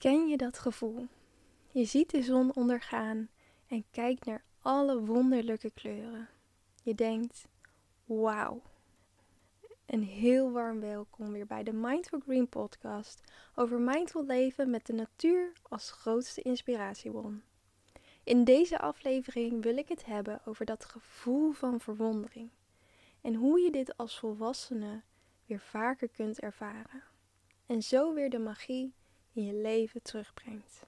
Ken je dat gevoel? Je ziet de zon ondergaan en kijkt naar alle wonderlijke kleuren. Je denkt, wauw. Een heel warm welkom weer bij de Mindful Green podcast over mindful leven met de natuur als grootste inspiratiebron. In deze aflevering wil ik het hebben over dat gevoel van verwondering en hoe je dit als volwassene weer vaker kunt ervaren en zo weer de magie in je leven terugbrengt.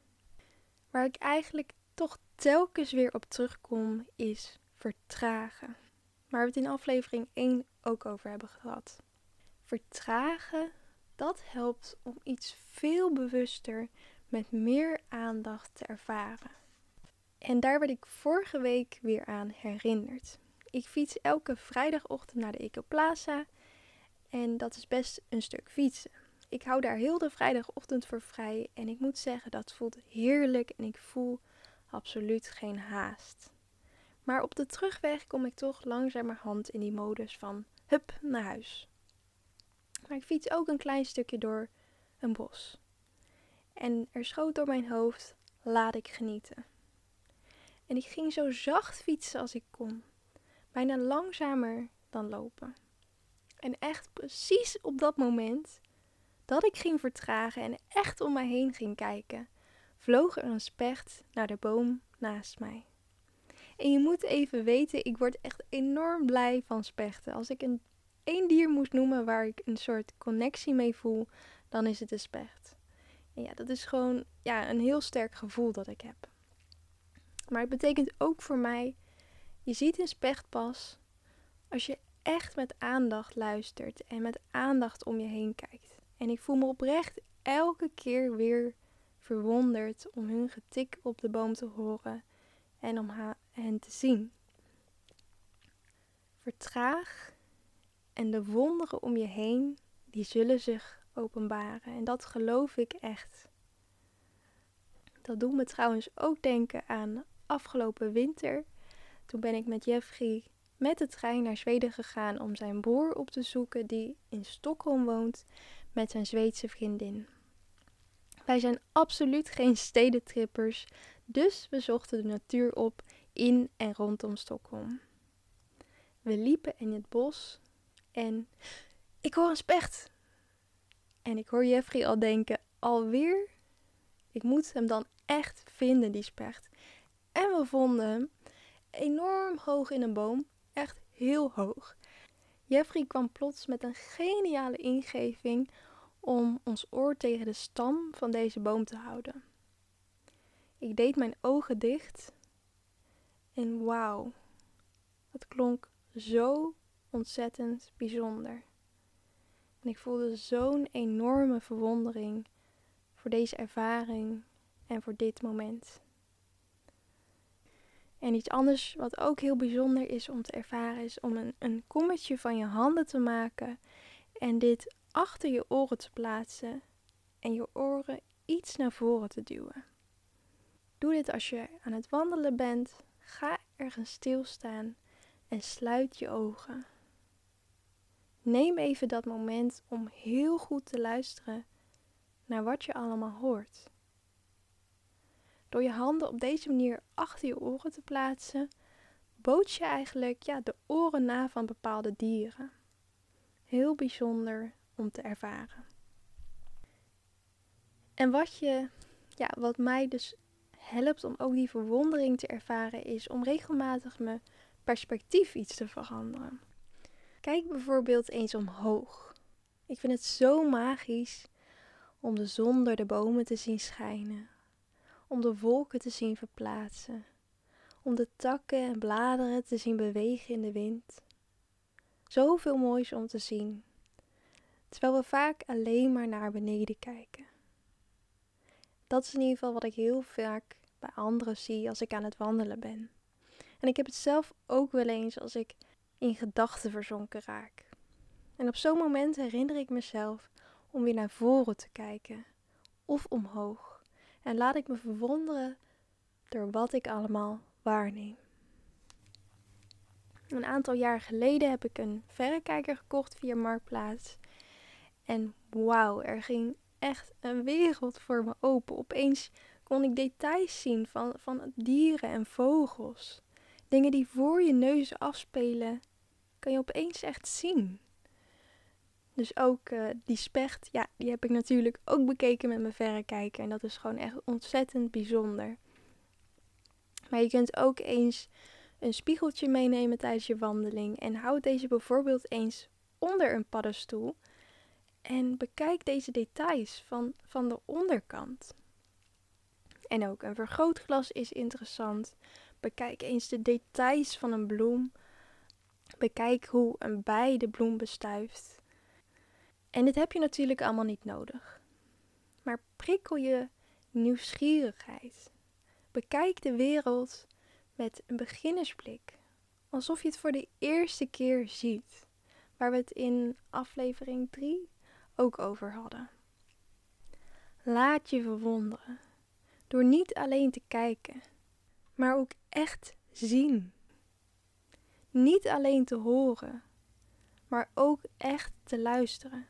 Waar ik eigenlijk toch telkens weer op terugkom is vertragen. Waar we het in aflevering 1 ook over hebben gehad. Vertragen, dat helpt om iets veel bewuster met meer aandacht te ervaren. En daar werd ik vorige week weer aan herinnerd. Ik fiets elke vrijdagochtend naar de Ecoplaza en dat is best een stuk fietsen. Ik hou daar heel de vrijdagochtend voor vrij en ik moet zeggen dat voelt heerlijk en ik voel absoluut geen haast. Maar op de terugweg kom ik toch langzamerhand in die modus van hup naar huis. Maar ik fiets ook een klein stukje door een bos. En er schoot door mijn hoofd, laat ik genieten. En ik ging zo zacht fietsen als ik kon, bijna langzamer dan lopen. En echt precies op dat moment dat ik ging vertragen en echt om mij heen ging kijken, vloog er een specht naar de boom naast mij. En je moet even weten, ik word echt enorm blij van spechten. Als ik een één dier moest noemen waar ik een soort connectie mee voel, dan is het de specht. En ja, dat is gewoon ja, een heel sterk gevoel dat ik heb. Maar het betekent ook voor mij, je ziet een specht pas als je echt met aandacht luistert en met aandacht om je heen kijkt. En ik voel me oprecht elke keer weer verwonderd om hun getik op de boom te horen en om hen te zien. Vertraag en de wonderen om je heen, die zullen zich openbaren. En dat geloof ik echt. Dat doet me trouwens ook denken aan afgelopen winter. Toen ben ik met Jeffrey met de trein naar Zweden gegaan om zijn broer op te zoeken die in Stockholm woont met zijn Zweedse vriendin. Wij zijn absoluut geen stedentrippers, dus we zochten de natuur op in en rondom Stockholm. We liepen in het bos en ik hoor een specht. En ik hoor Jeffrey al denken, alweer? Ik moet hem dan echt vinden, die specht. En we vonden hem enorm hoog in een boom, echt heel hoog. Jeffrey kwam plots met een geniale ingeving om ons oor tegen de stam van deze boom te houden. Ik deed mijn ogen dicht en wauw, het klonk zo ontzettend bijzonder. En ik voelde zo'n enorme verwondering voor deze ervaring en voor dit moment. En iets anders wat ook heel bijzonder is om te ervaren, is om een, een kommetje van je handen te maken en dit achter je oren te plaatsen en je oren iets naar voren te duwen. Doe dit als je aan het wandelen bent. Ga ergens stilstaan en sluit je ogen. Neem even dat moment om heel goed te luisteren naar wat je allemaal hoort. Door je handen op deze manier achter je oren te plaatsen, bood je eigenlijk ja, de oren na van bepaalde dieren. Heel bijzonder om te ervaren. En wat, je, ja, wat mij dus helpt om ook die verwondering te ervaren, is om regelmatig mijn perspectief iets te veranderen. Kijk bijvoorbeeld eens omhoog. Ik vind het zo magisch om de zon door de bomen te zien schijnen, om de wolken te zien verplaatsen, om de takken en bladeren te zien bewegen in de wind. Zoveel moois om te zien, terwijl we vaak alleen maar naar beneden kijken. Dat is in ieder geval wat ik heel vaak bij anderen zie als ik aan het wandelen ben. En ik heb het zelf ook wel eens als ik in gedachten verzonken raak. En op zo'n moment herinner ik mezelf om weer naar voren te kijken of omhoog. En laat ik me verwonderen door wat ik allemaal waarneem. Een aantal jaar geleden heb ik een verrekijker gekocht via Marktplaats. En wauw, er ging echt een wereld voor me open. Opeens kon ik details zien van, van dieren en vogels. Dingen die voor je neus afspelen, kan je opeens echt zien. Dus ook uh, die specht, ja, die heb ik natuurlijk ook bekeken met mijn verrekijker. En dat is gewoon echt ontzettend bijzonder. Maar je kunt ook eens een spiegeltje meenemen tijdens je wandeling. En houd deze bijvoorbeeld eens onder een paddenstoel. En bekijk deze details van, van de onderkant. En ook een vergrootglas is interessant. Bekijk eens de details van een bloem. Bekijk hoe een bij de bloem bestuift. En dit heb je natuurlijk allemaal niet nodig. Maar prikkel je nieuwsgierigheid. Bekijk de wereld met een beginnersblik. Alsof je het voor de eerste keer ziet. Waar we het in aflevering 3 ook over hadden. Laat je verwonderen. Door niet alleen te kijken, maar ook echt zien. Niet alleen te horen, maar ook echt te luisteren.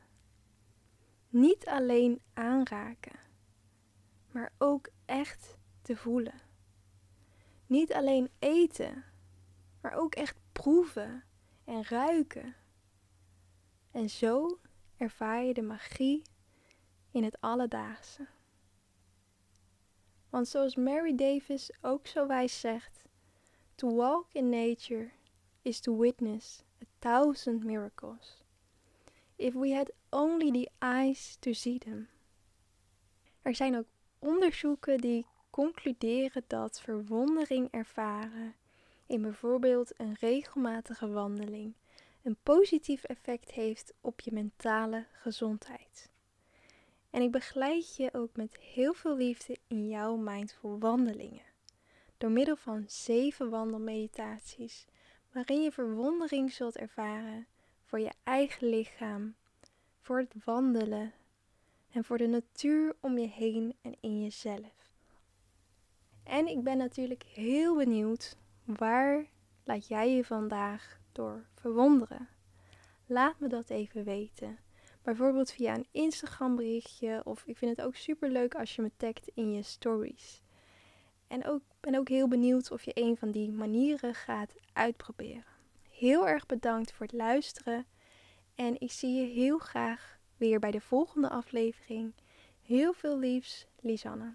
Niet alleen aanraken, maar ook echt te voelen. Niet alleen eten, maar ook echt proeven en ruiken. En zo ervaar je de magie in het alledaagse. Want zoals Mary Davis ook zo wijs zegt: To walk in nature is to witness a thousand miracles. If we had only the eyes to see them. Er zijn ook onderzoeken die concluderen dat verwondering ervaren in bijvoorbeeld een regelmatige wandeling een positief effect heeft op je mentale gezondheid. En ik begeleid je ook met heel veel liefde in jouw mindful wandelingen. Door middel van zeven wandelmeditaties, waarin je verwondering zult ervaren voor je eigen lichaam, voor het wandelen en voor de natuur om je heen en in jezelf. En ik ben natuurlijk heel benieuwd waar laat jij je vandaag door verwonderen. Laat me dat even weten. Bijvoorbeeld via een Instagram berichtje of ik vind het ook super leuk als je me tagt in je stories. En ook ben ook heel benieuwd of je een van die manieren gaat uitproberen. Heel erg bedankt voor het luisteren en ik zie je heel graag weer bij de volgende aflevering. Heel veel liefs, Lisanne.